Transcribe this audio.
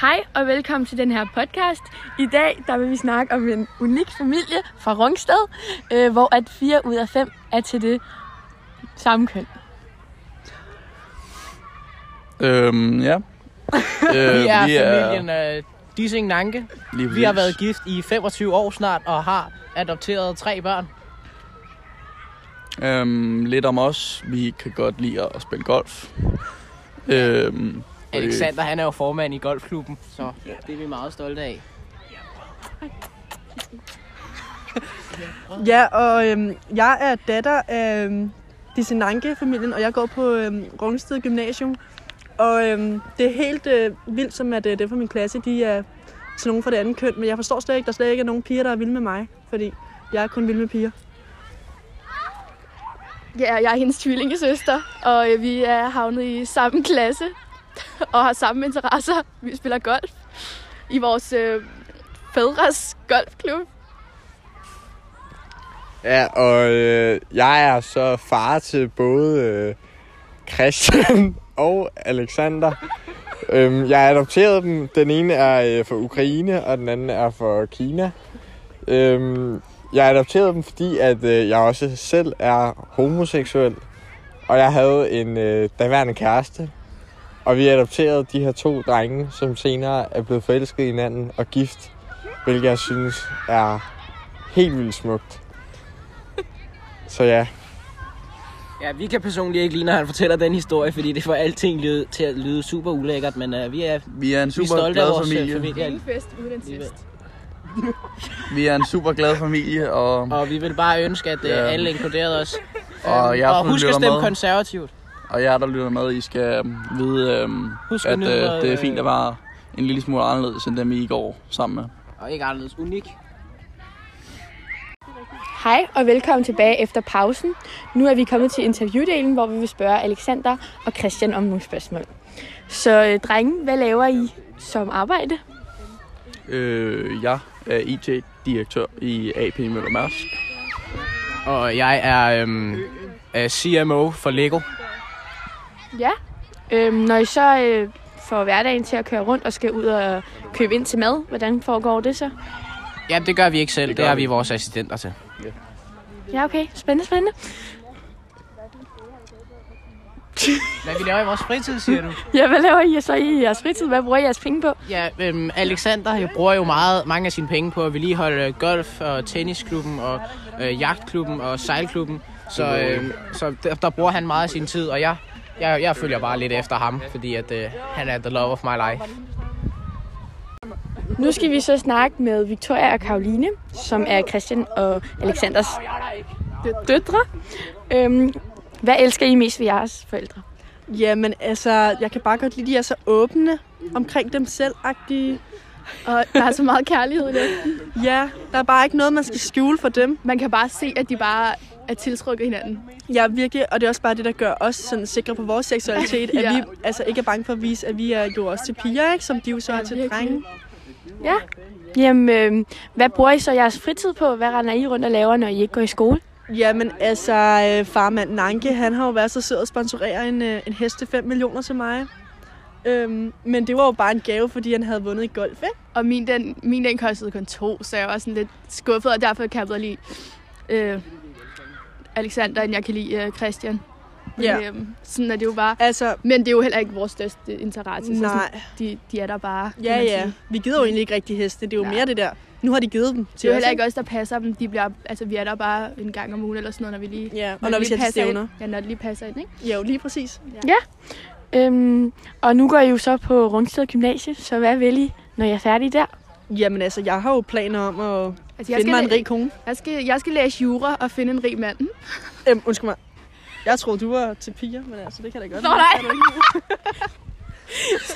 Hej og velkommen til den her podcast. I dag der vil vi snakke om en unik familie fra Rungsted, øh, hvor at fire ud af fem er til det samme køn. Øhm, ja. øh, Vi er familien øh, Dissing Nanke. lige Vi har præcis. været gift i 25 år snart og har adopteret tre børn. Øhm, lidt om os. Vi kan godt lide at spille golf. Øhm, Alexander han er jo formand i golfklubben, så det er vi meget stolte af. Ja, og øhm, jeg er datter af øhm, Dissenanke-familien, og jeg går på øhm, Rungsted Gymnasium. Og øhm, det er helt øh, vildt, som at øh, dem fra min klasse, de er til nogen fra det andet køn. Men jeg forstår slet ikke, der slet ikke er nogen piger, der er vilde med mig. Fordi jeg er kun vild med piger. Ja, jeg er hendes tvillingesøster, og øh, vi er havnet i samme klasse og har samme interesser. Vi spiller golf i vores øh, fædres golfklub. Ja, og øh, jeg er så far til både øh, Christian og Alexander. øhm, jeg adopterede dem. Den ene er øh, fra Ukraine, og den anden er fra Kina. Øhm, jeg adopterede dem, fordi at øh, jeg også selv er homoseksuel. Og jeg havde en øh, daværende kæreste. Og vi adopterede de her to drenge, som senere er blevet forelsket i hinanden og gift. Hvilket jeg synes er helt vildt smukt. Så ja, Ja, vi kan personligt ikke lide, når han fortæller den historie, fordi det får alting lyde, til at lyde super ulækkert, men uh, vi er, vi er en vi er super stolte af glad vores familie. familie. familie. fest uden en fest. Vi er en super glad familie, og, Og vi vil bare ønske, at uh, Ja. alle inkluderede os. og jeg og husk at stemme med. konservativt. Og jer, der lytter med, I skal øhm, vide, øhm, Husk at øh, det er øh, fint at være en lille smule anderledes, end dem I går sammen med. Og ikke anderledes unik. Hej og velkommen tilbage efter pausen. Nu er vi kommet til interviewdelen, hvor vi vil spørge Alexander og Christian om nogle spørgsmål. Så øh, drenge, hvad laver I som arbejde? Øh, jeg er IT-direktør i AP Møller Mærsk. Og jeg er øhm, øh, CMO for Lego. Ja. Øhm, når I så øh, får hverdagen til at køre rundt og skal ud og købe ind til mad, hvordan foregår det så? Ja, det gør vi ikke selv. Det Det, er vi. vi vores assistenter til. Ja, okay. Spændende, spændende. Hvad vi laver i vores fritid, siger du? Ja, hvad laver I så i jeres fritid? Hvad bruger I jeres penge på? Ja, øhm, Alexander jo bruger jo meget, mange af sine penge på at vedligeholde øh, golf- og tennisklubben og øh, jagtklubben og sejlklubben. Så, øh, så der, der bruger han meget af sin tid, og jeg, jeg, jeg følger bare lidt efter ham, fordi at, øh, han er the love of my life. Nu skal vi så snakke med Victoria og Karoline, som er Christian og Alexanders døtre. Øhm, hvad elsker I mest ved jeres forældre? Jamen altså, jeg kan bare godt lide, at de er så åbne omkring dem selv -agtige. Og der er så meget kærlighed i det. Ja, der er bare ikke noget, man skal skjule for dem. Man kan bare se, at de bare er tiltrukket hinanden. Ja, virkelig, og det er også bare det, der gør os sådan sikre på vores seksualitet, at Ja. vi altså ikke er bange for at vise, at vi er jo også til piger, ikke? som de jo så er til virkelig. drenge. Ja. Jamen, øh, hvad bruger I så jeres fritid på? Hvad render I rundt og laver, når I ikke går i skole? Jamen altså, øh, farmand Nanke, han har jo været så sød at sponsorere en, øh, en hest til 5 millioner til mig. Øhm, men det var jo bare en gave, fordi han havde vundet i golf, ikke? Og min den, min den kostede kun to, så jeg var sådan lidt skuffet, og derfor kan jeg bedre lide øh, Alexander, end jeg kan lide øh, Christian. Men, Ja. øh, sådan er det jo bare. Altså, Men det er jo heller ikke vores største interesse. Så sådan, nej. de, de er der bare. Ja, ja. sige. Vi gider jo egentlig ikke rigtig heste. Det er jo Nej. mere det der. Nu har de givet dem Det til er jo heller ikke os, der passer dem. De bliver, altså, vi er der bare en gang om ugen eller sådan noget, når vi lige... Ja, og det når vi lige skal til passer. Ind. Ja, når det lige passer ind, ikke? Ja, jo, lige præcis. Øhm, og nu går I jo så på Rungsted Gymnasie, så hvad vil I, når I er færdige der? Jamen altså, jeg har jo planer om at Altså, jeg finde mig en rig kone. Jeg skal, jeg skal læse jura og finde en rig mand. Øhm, undskyld mig. Jeg troede, du var til piger, men altså, det kan da godt Nå, nej. Er?